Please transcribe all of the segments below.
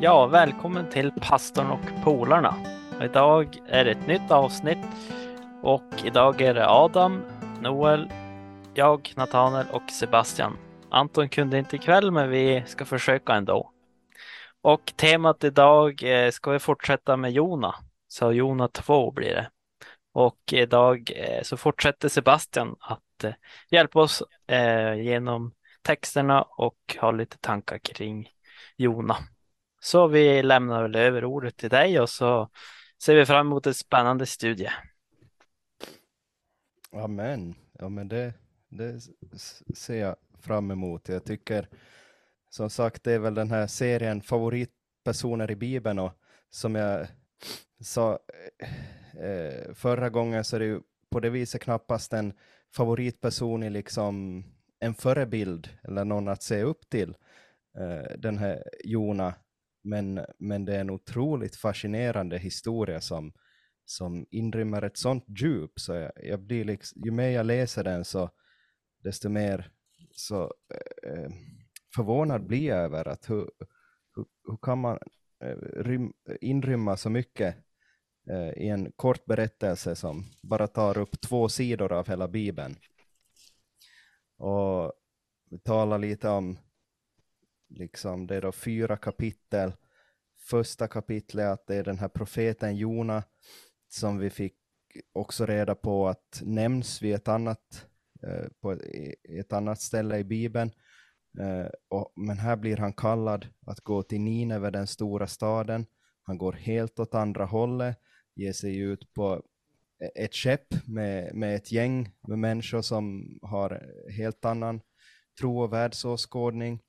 Ja, välkommen till Pastorn och Polarna. Idag är det ett nytt avsnitt och idag är det Adam, Noel, jag, Nathanael och Sebastian. Anton kunde inte ikväll, men vi ska försöka ändå. Och temat idag eh, ska vi fortsätta med Jona. Så Jona 2 blir det. Och idag eh, så fortsätter Sebastian att eh, hjälpa oss genom texterna och ha lite tankar kring Jona. Så vi lämnar väl över ordet till dig och så ser vi fram emot en spännande studie. Amen. Ja, men det, det ser jag fram emot. Jag tycker som sagt, det är väl den här serien favoritpersoner i Bibeln och som jag sa eh, förra gången så är det ju på det viset knappast en favoritperson i liksom en förebild eller någon att se upp till, eh, den här Jona. Men, men det är en otroligt fascinerande historia som, som inrymmer ett sånt djup. Så jag, jag blir liksom, ju mer jag läser den så desto mer så eh, eh, förvånad blir jag över att hur, hur, hur kan man eh, rym, inrymma så mycket eh, i en kort berättelse som bara tar upp två sidor av hela Bibeln. Och vi talar lite om, liksom, det är då fyra kapitel. Första kapitlet att det är den här profeten Jona som vi fick också reda på att nämns vid ett annat, eh, på ett annat ställe i Bibeln. Eh, och, men här blir han kallad att gå till Nineve, den stora staden. Han går helt åt andra hållet, ger sig ut på ett skepp med, med ett gäng med människor som har helt annan tro och världsåskådning.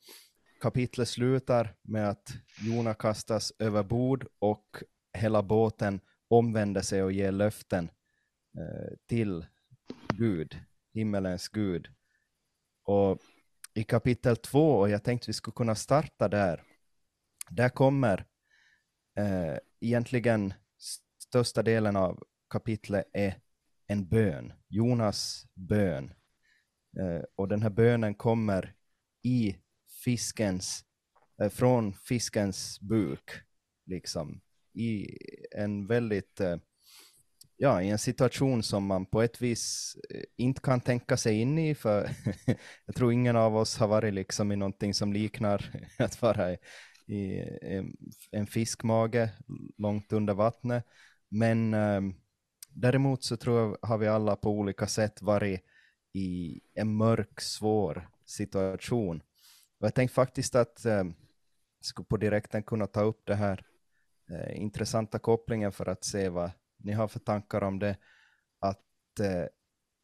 Kapitlet slutar med att Jona kastas över bord och hela båten omvänder sig och ger löften eh, till Gud, himmelens Gud. Och i kapitel två, och jag tänkte vi skulle kunna starta där, där kommer eh, egentligen största delen av kapitlet är en bön, Jonas bön. Eh, och den här bönen kommer i fiskens, eh, från fiskens buk, liksom, i en väldigt eh, ja, i en situation som man på ett vis eh, inte kan tänka sig in i, för jag tror ingen av oss har varit liksom i någonting som liknar att vara i, i eh, en fiskmage långt under vattnet. Men eh, däremot så tror jag har vi alla på olika sätt varit i en mörk, svår situation. Jag tänkte faktiskt att eh, skulle på direkten kunna ta upp det här eh, intressanta kopplingen för att se vad ni har för tankar om det, att eh,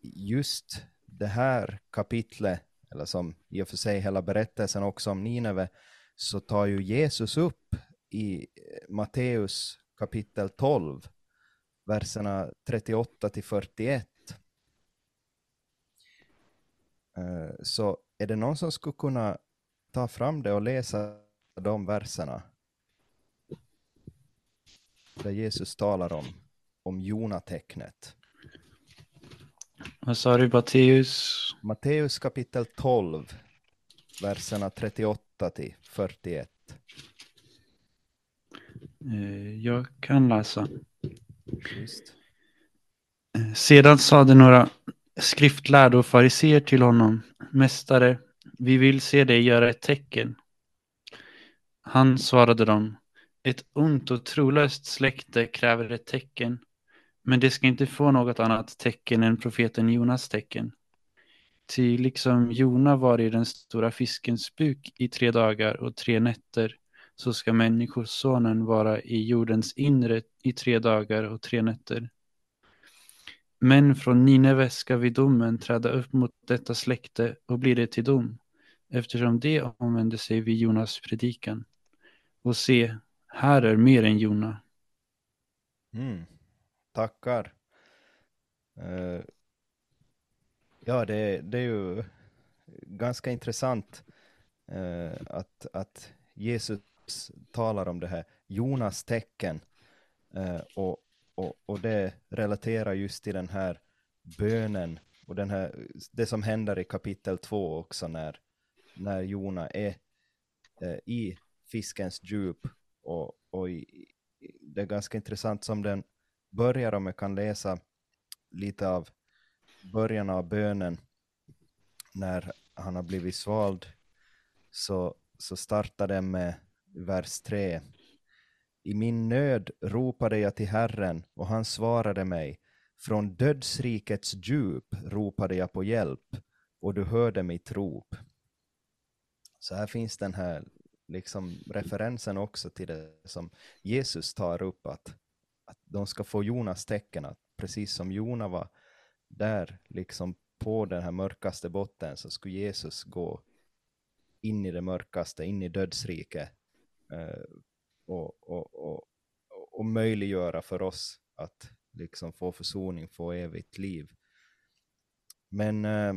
just det här kapitlet, eller som i och för sig hela berättelsen också om Nineve, så tar ju Jesus upp i eh, Matteus kapitel 12, verserna 38 till 41. Eh, så är det någon som skulle kunna ta fram det och läsa de verserna? Där Jesus talar om om Jonatecknet. Vad sa du, Matteus? Matteus kapitel 12, verserna 38 till 41. Eh, jag kan läsa. Just. Eh, sedan sade några skriftlärda och fariser till honom, Mästare, vi vill se dig göra ett tecken. Han svarade dem, ett ont och trolöst släkte kräver ett tecken men det ska inte få något annat tecken än profeten Jonas tecken. Ty liksom Jona var i den stora fiskens buk i tre dagar och tre nätter, så ska människosonen vara i jordens inre i tre dagar och tre nätter. Men från Nineve ska vid domen träda upp mot detta släkte och bli det till dom, eftersom det omvände sig vid Jonas predikan. Och se, här är mer än Jona. Mm tackar. Uh, ja, det, det, är ju ganska intressant uh, att, att Jesus talar om det här Jonas tecken uh, och, och, och det relaterar just till den här bönen och den här, det som händer i kapitel 2 också när, när Jona är eh, i fiskens djup och, och i, det är ganska intressant som den börjar om jag kan läsa lite av början av bönen när han har blivit svald så, så startar den med vers 3. I min nöd ropade jag till Herren och han svarade mig. Från dödsrikets djup ropade jag på hjälp och du hörde mitt rop. Så här finns den här liksom referensen också till det som Jesus tar upp, att, att de ska få Jonas tecken, att precis som Jona var där liksom på den här mörkaste botten så skulle Jesus gå in i det mörkaste, in i dödsriket eh, och, och, och, och möjliggöra för oss att liksom få försoning, få evigt liv. Men eh,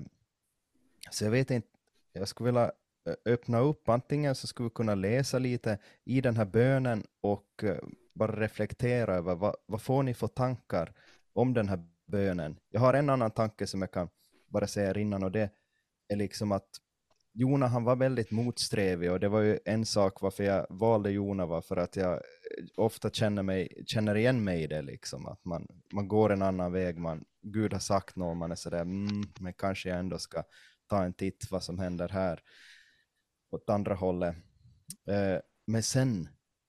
så jag vet inte, jag skulle vilja Eh, öppna upp, antingen så skulle vi kunna läsa lite i den här bönen och eh, bara reflektera över vad, vad får ni för tankar om den här bönen. Jag har en annan tanke som jag kan bara säga innan och det är liksom att Jona han var väldigt motsträvig och det var ju en sak varför jag valde Jona var för att jag eh, ofta känner, mig, känner igen mig i det liksom att man, man går en annan väg, man, Gud har sagt något, man är sådär mm, men kanske jag ändå ska ta en titt vad som händer här åt andra hållet. Eh, men sen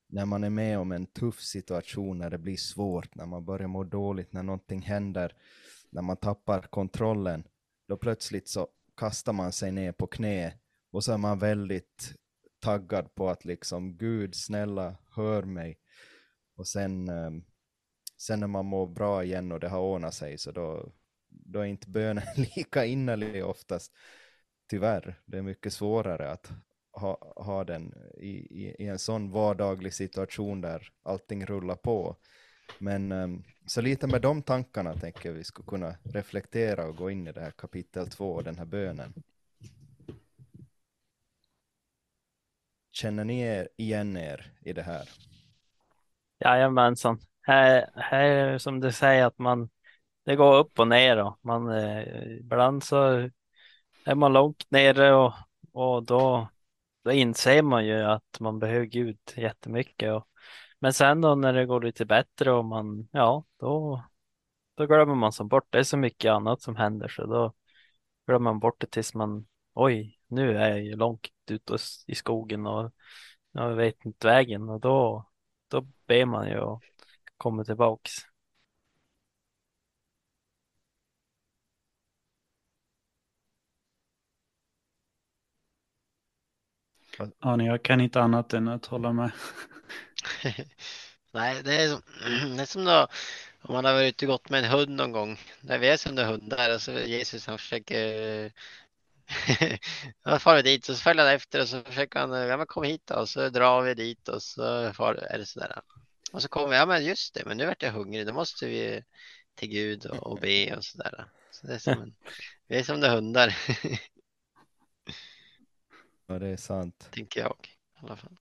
när man är med om en tuff situation, när det blir svårt, när man börjar må dåligt, när någonting händer, när man tappar kontrollen, då plötsligt så kastar man sig ner på knä och så är man väldigt taggad på att liksom Gud snälla hör mig och sen, eh, sen när man mår bra igen och det har ordnat sig så då, då är inte bönen lika innerlig oftast. Tyvärr, det är mycket svårare att ha, ha den i, i, i en sån vardaglig situation där allting rullar på. Men um, så lite med de tankarna tänker jag vi skulle kunna reflektera och gå in i det här kapitel två, den här bönen. Känner ni er igen er i det här? Jajamensan. Här, här är som du säger att man, det går upp och ner och man, eh, ibland så är man långt nere och, och då, då inser man ju att man behöver Gud jättemycket. Och, men sen då när det går lite bättre och man, ja, då, då glömmer man som bort. Det är så mycket annat som händer så då glömmer man bort det tills man, oj, nu är jag ju långt ute i skogen och jag vet inte vägen och då, då ber man ju och kommer tillbaks. Ja, jag kan inte annat än att hålla med. Nej, det är, som, det är som då, om man har varit ute och gått med en hund någon gång. När vi är som hundar och så Jesus han försöker Han far dit och så följer han efter och så försöker han, ja men kom hit då, och så drar vi dit och så far, är det sådär. Och så kommer vi, ja men just det, men nu vart jag hungrig, då måste vi till Gud och, och be och sådär. Så det är som en, vi är som de hundar. Ja, det är sant. Tänker jag i alla fall.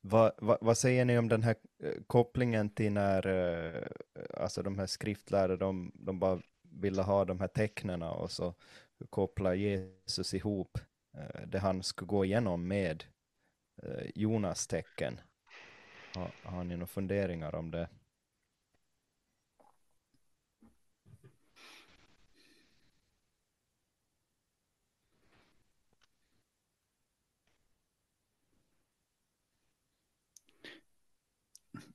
Vad, vad, vad, säger ni om den här eh, kopplingen till när eh, alltså de här skriftlärare, de, de bara ville ha de här tecknena och så kopplar Jesus ihop eh, det han skulle gå igenom med Jonas tecken. Har, har ni några funderingar om det?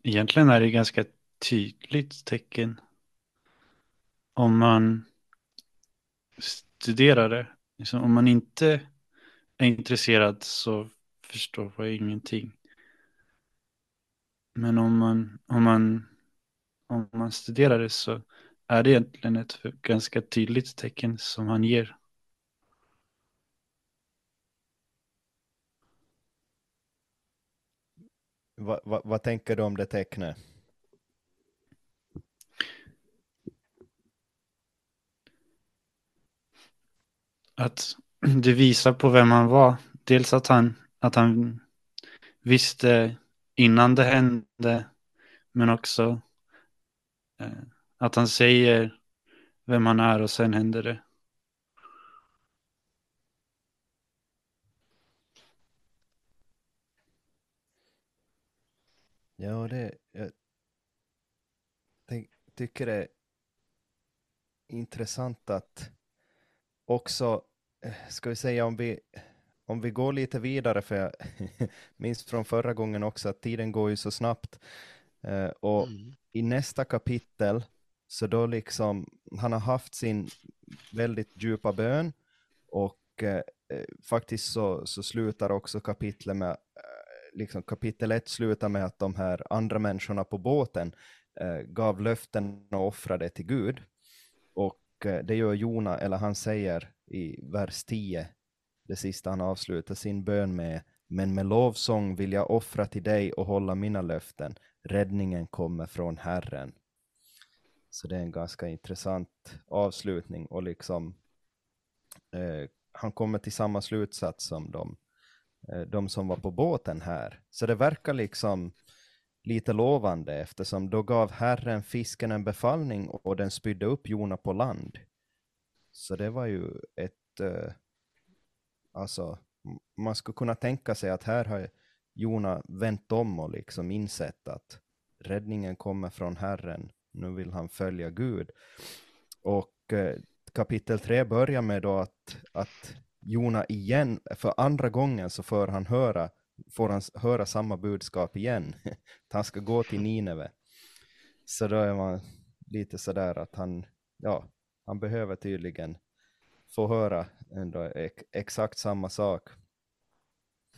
Egentligen är det ganska tydligt tecken om man studerar det. Liksom om man inte är intresserad så förstår jag ingenting. Men om man, om man, om man studerar det så är det egentligen ett ganska tydligt tecken som han ger. Va, va, vad tänker du om det tecknet? Att det visar på vem han var. Dels att han, att han visste innan det hände, men också eh, att han säger vem han är och sen händer det. Ja, det, jag tänk, tycker det är intressant att också, eh, ska vi säga om vi, om vi går lite vidare, för jag minns från förra gången också att tiden går ju så snabbt. Eh, och Mm. i nästa kapitel, så då liksom, han har haft sin väldigt djupa bön och eh, eh, faktiskt så, så slutar också kapitlet med, liksom kapitel 1 slutar med att de här andra människorna på båten eh, gav löften och offrade till Gud. Och eh, det gör Jona, eller han säger i vers 10, det sista han avslutar sin bön med, men med lovsång vill jag offra till dig och hålla mina löften. Räddningen kommer från Herren. Så det är en ganska intressant avslutning och liksom eh, han kommer till samma slutsats som de, Eh, de som var på båten här. Så det verkar liksom lite lovande eftersom då gav Herren fisken en befallning och den spydde upp Jona på land. Så det var ju ett, eh, alltså man skulle kunna tänka sig att här har Jona vänt om och liksom insett att räddningen kommer från Herren. Nu vill han följa Gud. Och eh, kapitel 3 börjar med då att, att Jona igen, för andra gången så får han höra, får han höra samma budskap igen. att han ska gå till Nineve. Så då är man lite sådär att han, ja, han behöver tydligen få höra ändå ex- exakt samma sak.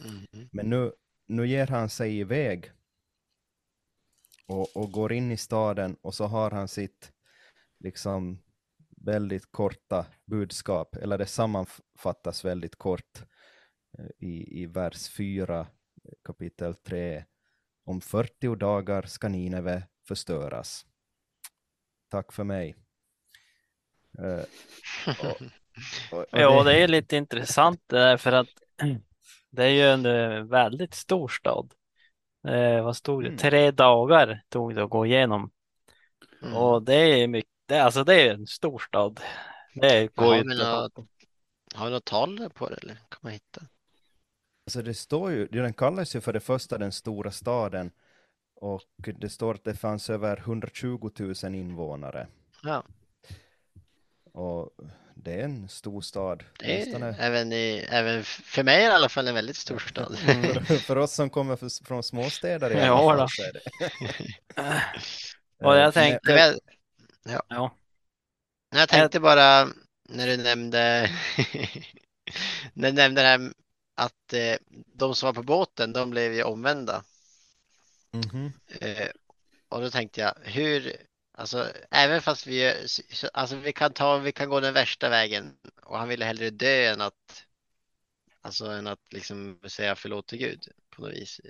Mm. Men nu, nu ger han sig iväg och, och går in i staden och så har han sitt liksom väldigt korta budskap, eller det sammanfattas väldigt kort eh, i, i vers 4 kapitel 3. Om 40 dagar ska Nineve förstöras. Tack för mig. Eh, och- och- och Ja, det är lite intressant det där för att det är ju en eh, väldigt stor stad. Eh, vad stod det? Mm. Tre dagar tog det att gå igenom. Mm. Och det är mycket, det, alltså det är en stor stad. Det går ju inte fatta. Har du något tal på det eller? Kan man hitta? Alltså det står ju, den kallas ju för det första den stora staden och det står att det fanns över 120 000 invånare. Ja, Och det är en stor stad. det är är- även, i, även för mig i alla fall en väldigt stor stad. För, för oss som kommer för, från småstäder i alla Ja, fall då. så är det. Och Eh, jag tänkte, Men ja, jag tänkte bara när du nämnde när du nämnde det här att eh, de som var på båten, de blev ju omvända. Mhm. Eh, och då tänkte jag, hur, alltså även fast vi, alltså vi kan ta, vi kan gå den värsta vägen och han ville hellre dö än att, alltså än att liksom säga förlåt till Gud på något vis.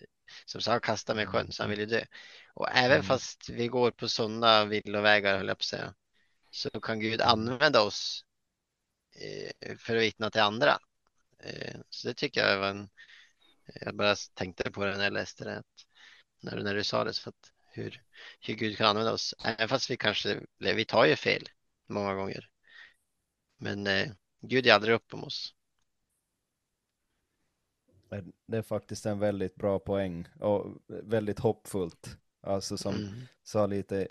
Som sa, kasta mig i sjön, så han ville dö. Och även Mm. fast vi går på sådana villovägar, höll jag på att säga, så kan Gud använda oss eh, för att vittna till andra. Eh, så det tycker jag var en, jag bara tänkte på det när jag läste det, när, du- när du sa det, så att hur, hur Gud kan använda oss. Även fast vi kanske, vi tar ju fel många gånger. Men eh, Gud är aldrig upp om oss. Det är faktiskt en väldigt bra poäng och väldigt hoppfullt. Alltså som Mm. sa lite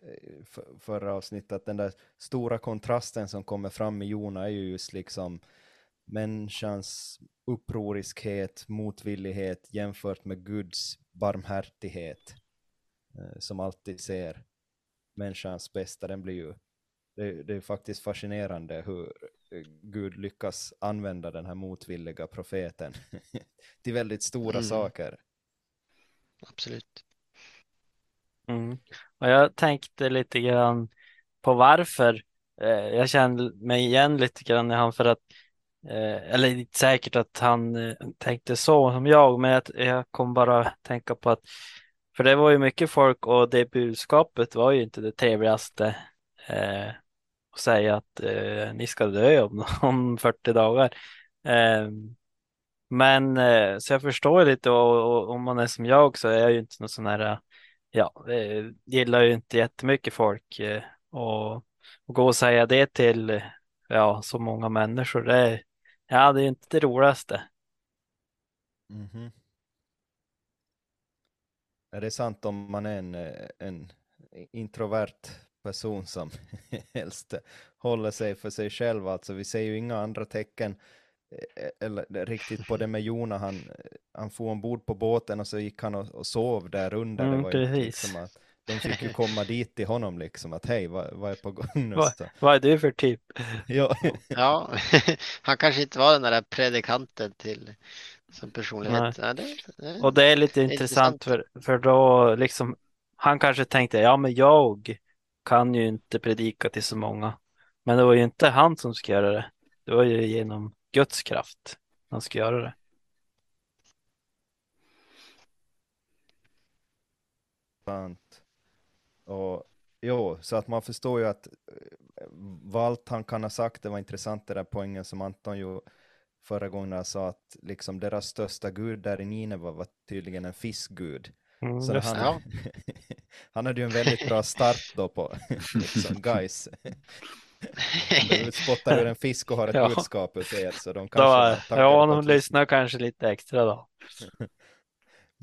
förra avsnittet, att den där stora kontrasten som kommer fram i Jona är ju just liksom människans upproriskhet, motvillighet jämfört med Guds barmhärtighet eh, som alltid ser människans bästa. Den blir ju, det, det är faktiskt fascinerande hur Gud lyckas använda den här motvilliga profeten till väldigt stora Mm. saker. Absolut. Mm. Och jag tänkte lite grann på varför. Eh, jag kände mig igen lite grann i han för att, eh, eller inte säkert att han eh, tänkte så som jag, men jag, jag kom bara tänka på att, för det var ju mycket folk och det budskapet var ju inte det trevligaste och säga att eh, ni ska dö om, om 40 dagar. Ehm, eh, men så jag förstår lite och, och om man är som jag så är jag ju inte någon sån här ja, eh, gillar ju inte jättemycket folk eh, och, och gå och säga det till ja, så många människor. Det är, ja, det är inte det roligaste. Mhm. Är det sant om man är en, eh, en introvert person som helst håller sig för sig själv? Alltså vi ser ju inga andra tecken eh, eller riktigt på det med Jona. Han, han får ombord på båten och så gick han och, och sov där under. Mm, det var ju precis. liksom att de fick ju komma dit till honom liksom att hej, vad, vad är på gång nu? Vad- Så, Vad är du för typ? ja, Ja, han kanske inte var den där predikanten till som personlighet. Ja, det, det, Och det är lite är intressant intressant. för, för då liksom han kanske tänkte ja men jag kan ju inte predika till så många. Men det var ju inte han som skulle göra det. Det var ju genom Guds kraft han skulle göra det. sant. Och jo, så att man förstår ju att eh, vad allt han kan ha sagt, det var intressant det där poängen som Anton ju förra gången sa att liksom deras största gud där i Nineva var tydligen en fiskgud. Mm, Så han. Ja. han hade ju en väldigt bra start då på liksom, guys. De spottar ur en fisk och har ett Ja. budskap åt er så de Då, kanske taggade ja, de lyssnar kanske lite extra då.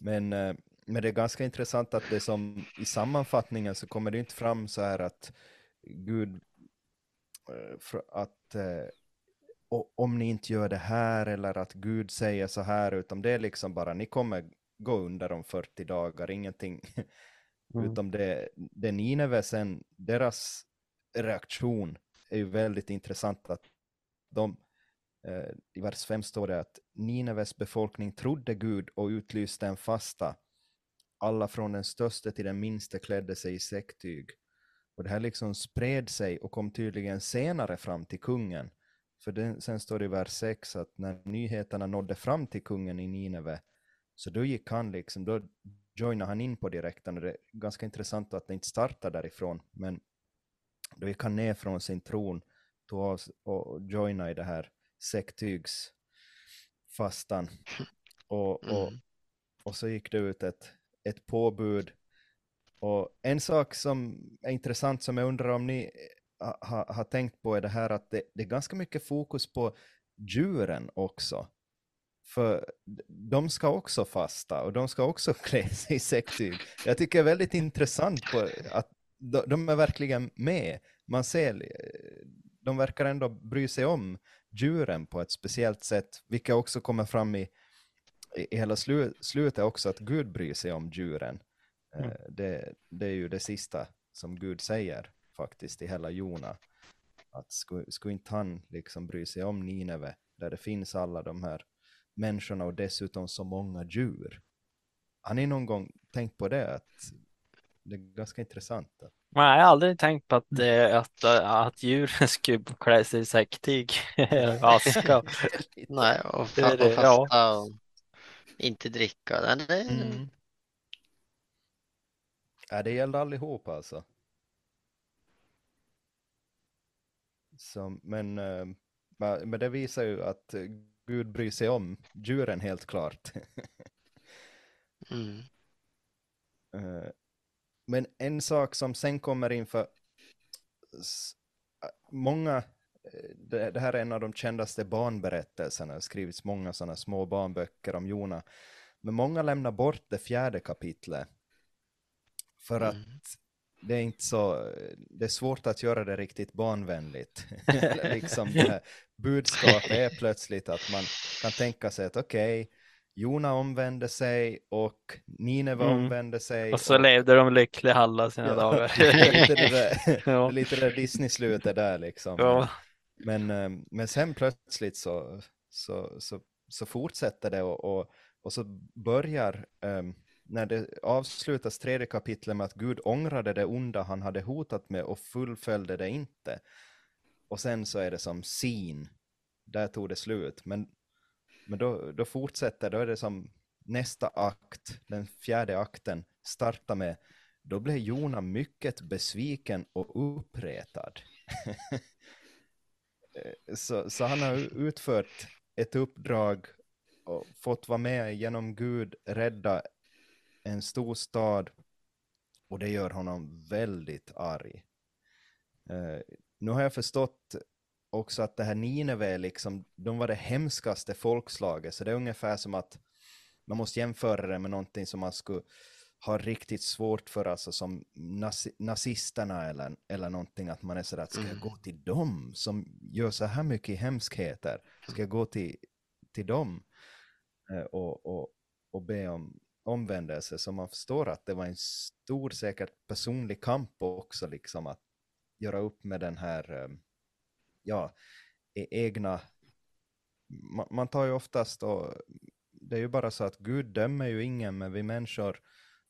Men, eh, men det är ganska intressant att det som i sammanfattningen så kommer det inte fram så här att Gud, eh, att eh, om ni inte gör det här eller att Gud säger så här, utan det är liksom bara ni kommer gå under om 40 dagar, ingenting. Mm. Utom det, det Nineve sen, deras reaktion är ju väldigt intressant att de, eh, i vers 5 står det att Nineves befolkning trodde Gud och utlyste en fasta. Alla från den största till den minste klädde sig i säcktyg. Och det här liksom spred sig och kom tydligen senare fram till kungen. För det, sen står det i vers 6 att när nyheterna nådde fram till kungen i Nineve så då gick han liksom, då joinade han in på direkten och det är ganska intressant att det inte startar därifrån men då gick han ner från sin tron tog av och joinade i det här säcktygsfastan och, och, Mm. och så gick det ut ett, ett påbud och en sak som är intressant som jag undrar om ni ha, ha, har tänkt på är det här att det, det är ganska mycket fokus på djuren också. För de ska också fasta och de ska också klä sig i säcktyg. Jag tycker det är väldigt intressant på att de, är verkligen med. Man ser, de verkar ändå bry sig om djuren på ett speciellt sätt, vilket också kommer fram i, i hela slu, slutet också, att Gud bryr sig om djuren. Eh, Mm. Det, det är ju det sista som Gud säger faktiskt i hela Jona. Att skulle, skulle inte han liksom bry sig om Nineve, där det finns alla de här människorna och dessutom så många djur. Har ni någon gång tänkt på det? Att det är ganska intressant. Att, Nej, jag har aldrig tänkt på att, det, att, att djuren skulle klä sig i säcktyg. Aska. Nej, och, fa- är och ja. fasta och inte dricka. Nej, det, mm. Ja, det gällde allihop alltså. Så, men, eh, men det visar ju att eh, Gud bryr sig om djuren helt klart. mm. Eh, Men en sak som sen kommer in för många, eh, det, här är en av de kändaste barnberättelserna, det har skrivits många sådana små barnböcker om Jona. Men många lämnar bort det fjärde kapitlet. För Mm. att det är inte så, det är svårt att göra det riktigt barnvänligt. liksom det budskapet är plötsligt att man kan tänka sig att okej, Jona omvände sig och Nineve Mm. omvände sig. Och så levde de lyckliga alla sina Ja, dagar. lite det där, Ja. lite där Disney-slutet där liksom. Ja. Men, eh, men sen plötsligt så, så, så, så fortsätter det och, och, och så börjar, um, när det avslutas tredje kapitlet med att Gud ångrade det onda han hade hotat med och fullföljde det inte. Och sen så är det som sin, där tog det slut. Men, men då, då fortsätter, då är det som nästa akt, den fjärde akten, startar med då blev Jona mycket besviken och uppretad. Eh, så, så han har utfört ett uppdrag och fått vara med genom Gud rädda en stor stad och det gör honom väldigt arg. Eh, nu har jag förstått också att det här Nineve liksom, de var det hemskaste folkslaget, så det är ungefär som att man måste jämföra det med någonting som man skulle har riktigt svårt för, alltså som nazi nazisterna eller, eller någonting, att man är sådär, ska jag Mm. gå till dem som gör så här mycket hemskheter? Ska jag gå till, till dem eh, och, och, och be om omvändelse? Så man förstår att det var en stor, säkert personlig kamp också, liksom att göra upp med den här, eh, ja, e-, egna man, man tar ju oftast och det är ju bara så att Gud dömer ju ingen, men vi människor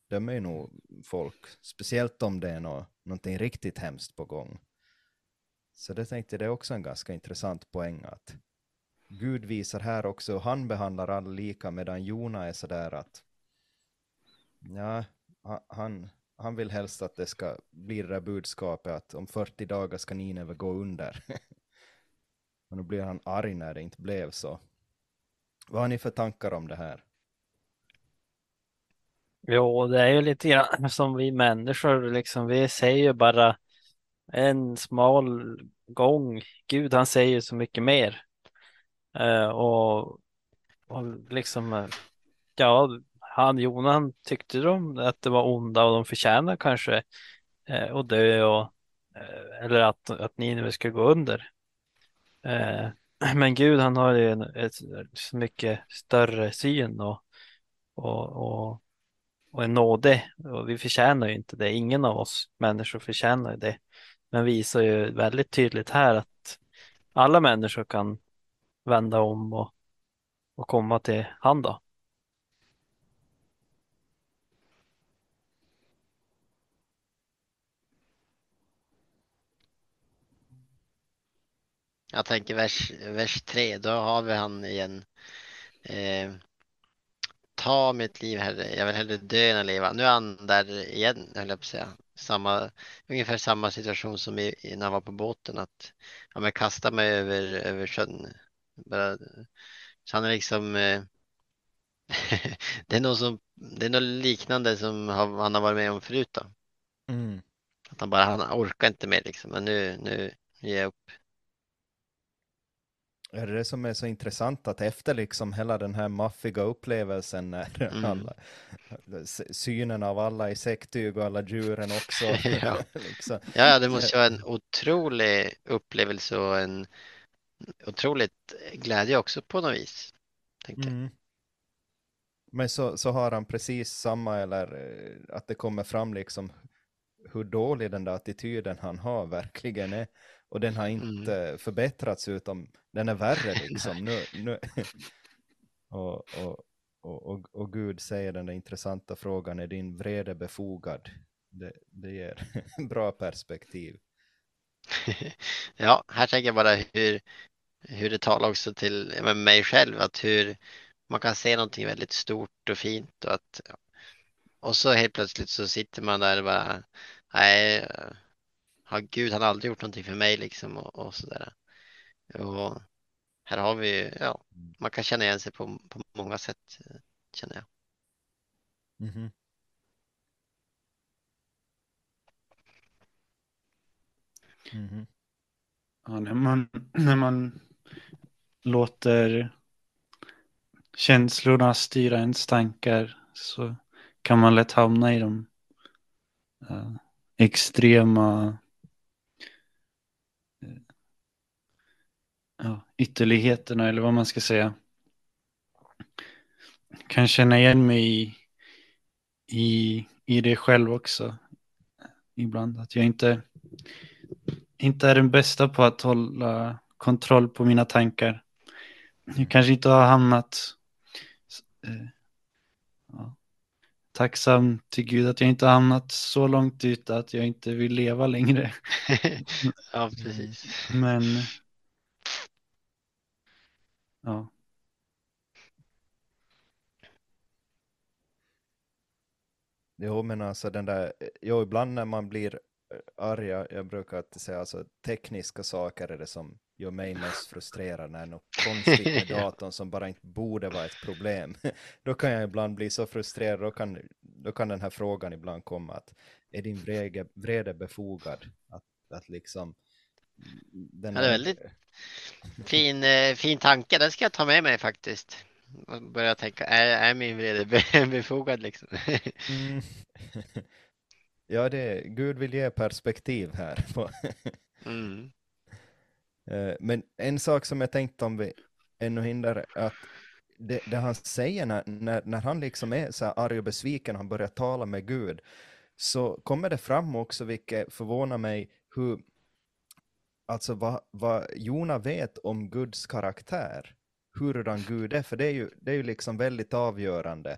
dömer ju nog folk, speciellt om det är nå, någonting riktigt hemskt på gång. Så det tänkte jag, det är också en ganska intressant poäng att Gud visar här också hur han behandlar alla lika, medan Jona är sådär att ja, han, han vill helst att det ska bli det där budskapet att om 40 dagar ska Nineve gå under. Och nu blir han arg när det inte blev så. Vad har ni för tankar om det här? Jo, det är ju lite grann som vi människor, liksom, vi säger ju bara en smal gång. Gud, han säger så mycket mer. Uh, och, och liksom, eh, ja, han, Jonan tyckte de att det var onda och de förtjänar kanske eh, att dö och, eh, eller att, att Nineve ska gå under. Eh, men Gud, han har ju en, ett, så mycket större syn och, och, och och en nåde. Och vi förtjänar ju inte det. Ingen av oss människor förtjänar ju det. Men visar ju väldigt tydligt här att alla människor kan vända om och, och komma till han då. Jag tänker vers, vers 3, då har vi han igen. Eh, ta mitt liv herre, jag vill hellre dö än att leva. Nu är han där igen, höll jag på att säga. Samma, ungefär samma situation som i, när han var på båten. Att ja, men kasta mig över, över sjön. Bara, så han är liksom eh, det är något som, det är något liknande som han har varit med om förut då. Att han bara, han orkar inte mer liksom. Men nu, nu ger jag upp. Är det det som är så intressant att efter liksom hela den här maffiga upplevelsen när Mm. alla, synen av alla i säcktyg och alla djuren också. Ja. liksom. Ja, det måste ju vara en otrolig upplevelse och en otroligt glädje också på något vis. Mm. Men så, så har han precis samma, eller eh, att det kommer fram liksom hur dålig den där attityden han har verkligen är. Och den har inte förbättrats utan den är värre liksom. nu, nu. och, och, och, och, och Gud säger den där intressanta frågan, är din vrede befogad? Det, det ger bra perspektiv. Ja, här tänker jag bara hur, hur det talar också till mig själv, att hur man kan se någonting väldigt stort och fint och att och så helt plötsligt så sitter man där och bara nej, har Gud han har aldrig gjort någonting för mig liksom och, och sådär. Och här har vi, ju, ja, man kan känna igen sig på, på många sätt känner jag. Mhm. Mhm. Ja, när, man, när man låter känslorna styra ens tankar så kan man lätt hamna i de eh, extrema ja, ytterligheterna eller vad man ska säga. Kan känna igen mig i, i, i det själv också. Ibland att jag inte, inte är den bästa på att hålla kontroll på mina tankar. Jag kanske inte har hamnat eh, ja, tacksam till Gud att jag inte har hamnat så långt ute att jag inte vill leva längre. Ja, precis. Men ja, Jo, men alltså den där, jo, ibland när man blir eh, arg, jag, brukar alltid säga alltså tekniska saker är det som gör mig mest frustrerad när något konstigt med datorn som bara inte borde vara ett problem. Då kan jag ibland bli så frustrerad, då kan, då kan den här frågan ibland komma att är din vrede, vrede befogad? Att, att liksom den Ja, det är väldigt- Fin, eh, fin tanke, den ska jag ta med mig faktiskt. Man börjar tänka, är, är min vrede be- befogad liksom? Mm. ja, det, Gud vill ge perspektiv här. Mm. Eh, Men en sak som jag tänkt om vi ännu hindrar att det, det han säger när, när, när han liksom är så här arg och besviken och han börjar tala med Gud så kommer det fram också, vilket förvånar mig, hur alltså vad, vad Jona vet om Guds karaktär, hurdan Gud är, för det är ju, det är ju liksom väldigt avgörande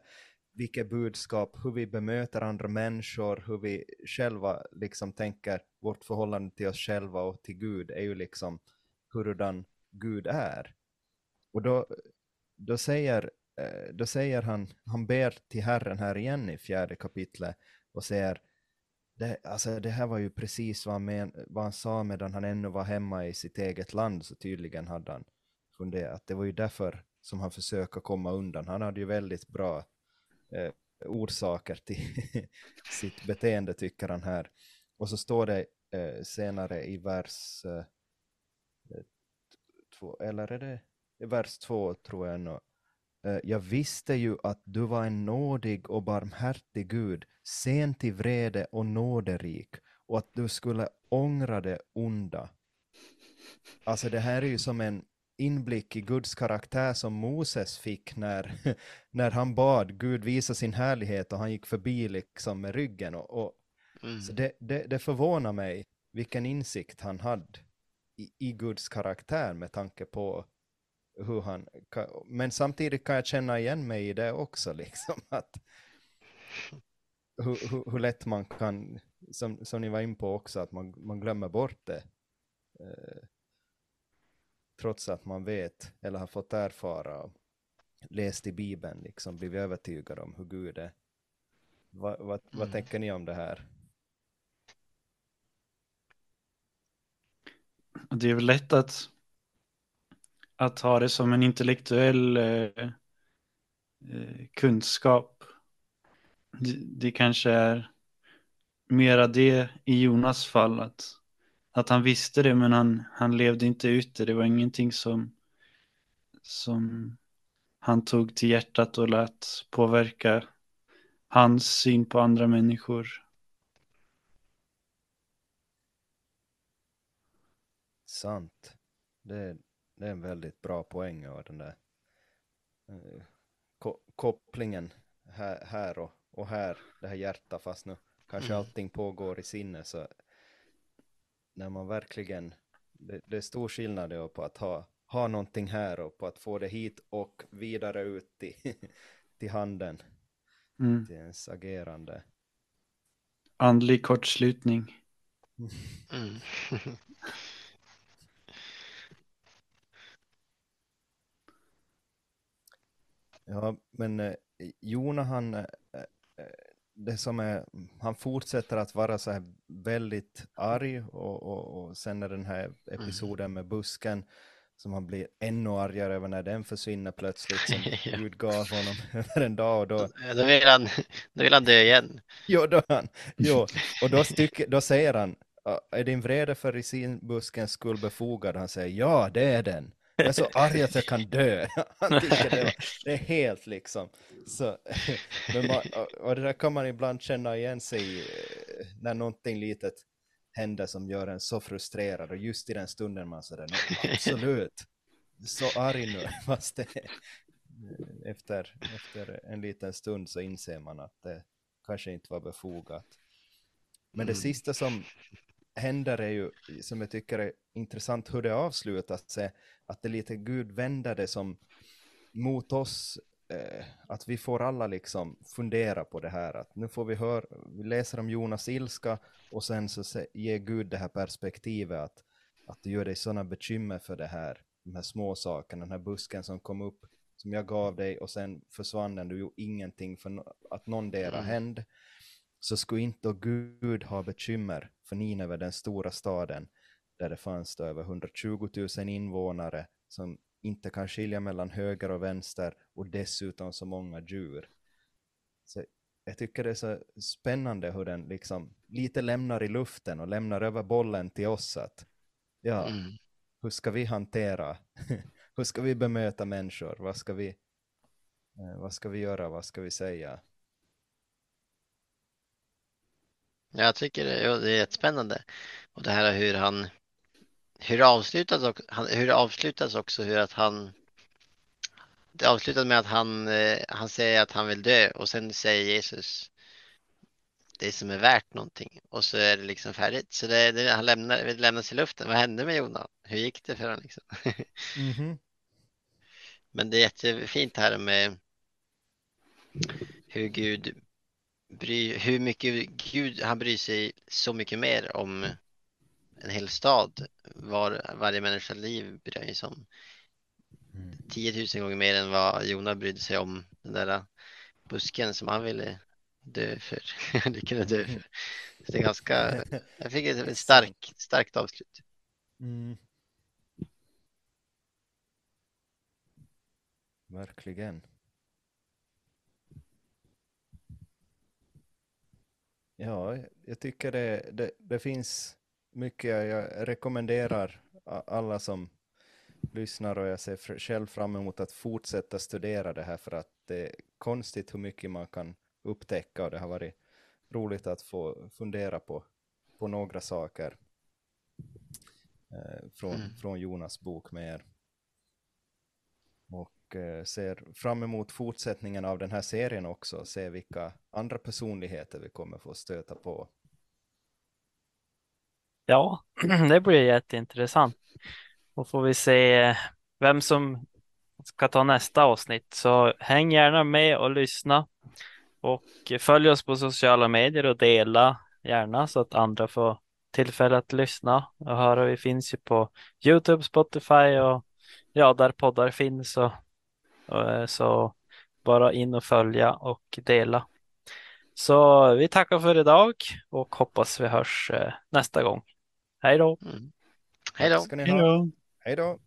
vilket budskap, hur vi bemöter andra människor, hur vi själva liksom tänker vårt förhållande till oss själva och till Gud är ju liksom hurdan Gud är. Och då, då, säger, eh, då säger han, han ber till Herren här igen i fjärde kapitlet och säger det, alltså det här var ju precis vad han, men, vad han sa medan han ännu var hemma i sitt eget land, så tydligen hade han funderat. Det var ju därför som han försöker komma undan. Han hade ju väldigt bra eh, orsaker till sitt beteende, tycker han här. Och så står det eh, senare i vers eh, två, eller är det vers två tror jag jag visste ju att du var en nådig och barmhärtig Gud, sen till vrede och nåderik, och att du skulle ångra det onda. Alltså det här är ju som en inblick i Guds karaktär som Moses fick när, när han bad Gud visa sin härlighet och han gick förbi liksom med ryggen. Och, och Mm. så det, det, det förvånar mig vilken insikt han hade i, i Guds karaktär med tanke på hur han... Men samtidigt kan jag känna igen mig i det också, liksom. Att, hur, hur, hur lätt man kan, som, som ni var in på också, att man, man glömmer bort det. Eh, trots att man vet, eller har fått erfara, läst i Bibeln, liksom blivit övertygad om hur Gud är. Vad, vad, vad Mm. tänker ni om det här? Det är väl lätt att, att ha det som en intellektuell eh, eh, kunskap. Det, det kanske är mera det i Jonas fall, att, att han visste det men han, han levde inte ut det. Det var ingenting som, som han tog till hjärtat och lät påverka hans syn på andra människor. Sant. Det, det är en väldigt bra poäng av den där eh, ko kopplingen här, här och, och här, det här hjärtat, fast nu kanske Mm. allting pågår i sinne så när man verkligen, det, det är stor skillnad då på att ha, ha någonting här och på att få det hit och vidare ut till, till handen, Mm. till ens agerande. Andlig kortslutning. Mm. Ja, men eh, Jona han, eh, eh, det som är, han fortsätter att vara så här väldigt arg och, och, och sen är den här episoden med busken som han blir ännu argare över när den försvinner plötsligt som. Gud gav honom över en dag och då, Då vill han, då vill han dö igen. jo, då han, jo, och då, styck, då säger han, "Ja, är din vrede för i sin buskens skull befogad? Han säger, ja det är den. Jag är så arg att jag kan dö. Han tycker det, var, det är helt liksom. Så, men man, och- det där kan man ibland känna igen sig i eh, när någonting litet händer som gör en så frustrerad och just i den stunden man säger "Nej, absolut, så arg nu. Fast det, efter, efter en liten stund så inser man att det kanske inte var befogat. Men det Mm. sista som händer är ju, som jag tycker är intressant hur det avslutas, är att det lite Gud vänder det som mot oss, eh, att vi får alla liksom fundera på det här, att nu får vi höra, vi läser om Jonas ilska och sen så se- ger Gud det här perspektivet att, att du gör dig sådana bekymmer för det här, de här små sakerna, den här busken som kom upp, som jag gav dig och sen försvann den, du gjorde ingenting för att någon dera Mm. hände så skulle inte Gud ha bekymmer för Nineve, den stora staden, där det fanns då över 120 000 invånare som inte kan skilja mellan höger och vänster och dessutom så många djur. Så jag tycker det är så spännande hur den liksom lite lämnar i luften och lämnar över bollen till oss att ja, Mm. hur ska vi hantera, hur ska vi bemöta människor, vad ska vi, Eh, vad ska vi göra? Vad ska vi säga? Jag tycker det, är jättespännande. Och det här hur han hur det avslutas, han- hur det avslutas också, hur att han det avslutas med att han, eh, han säger att han vill dö och sen säger Jesus det som är värt någonting och så är det liksom färdigt. Så det, det, han lämnar, det lämnas i luften. Vad hände med Jona? Hur gick det för honom? Liksom? Mhm. Men det är jättefint här med hur Gud bry, hur mycket Gud, han bryr sig så mycket mer om en hel stad. Var, varje människas liv bryr sig om Mm. 10 000 gånger mer än vad Jona brydde sig om den där busken som han ville dö för. Det kunde dö för. Så det är ganska, jag fick ett, ett stark, starkt avslut. Mm. Verkligen. Ja, jag tycker det, det, det finns mycket jag rekommenderar alla som lyssnar och jag ser själv fram emot att fortsätta studera det här för att det är konstigt hur mycket man kan upptäcka och det har varit roligt att få fundera på, på några saker eh, från, Mm. från Jonas bok med er. Och och eh, ser fram emot fortsättningen av den här serien också, se vilka andra personligheter vi kommer få stöta på. Ja, det blir jätteintressant. Och får vi se eh, vem som ska ta nästa avsnitt. Så häng gärna med och lyssna. Och följ oss på sociala medier och dela gärna så att andra får tillfälle att lyssna och höra. Vi finns ju på Youtube, Spotify och ja, där poddar finns. Och, så bara in och följa och dela. Så vi tackar för idag och hoppas vi hörs eh, nästa gång. Hej då! Mm. Hej då. Hej då!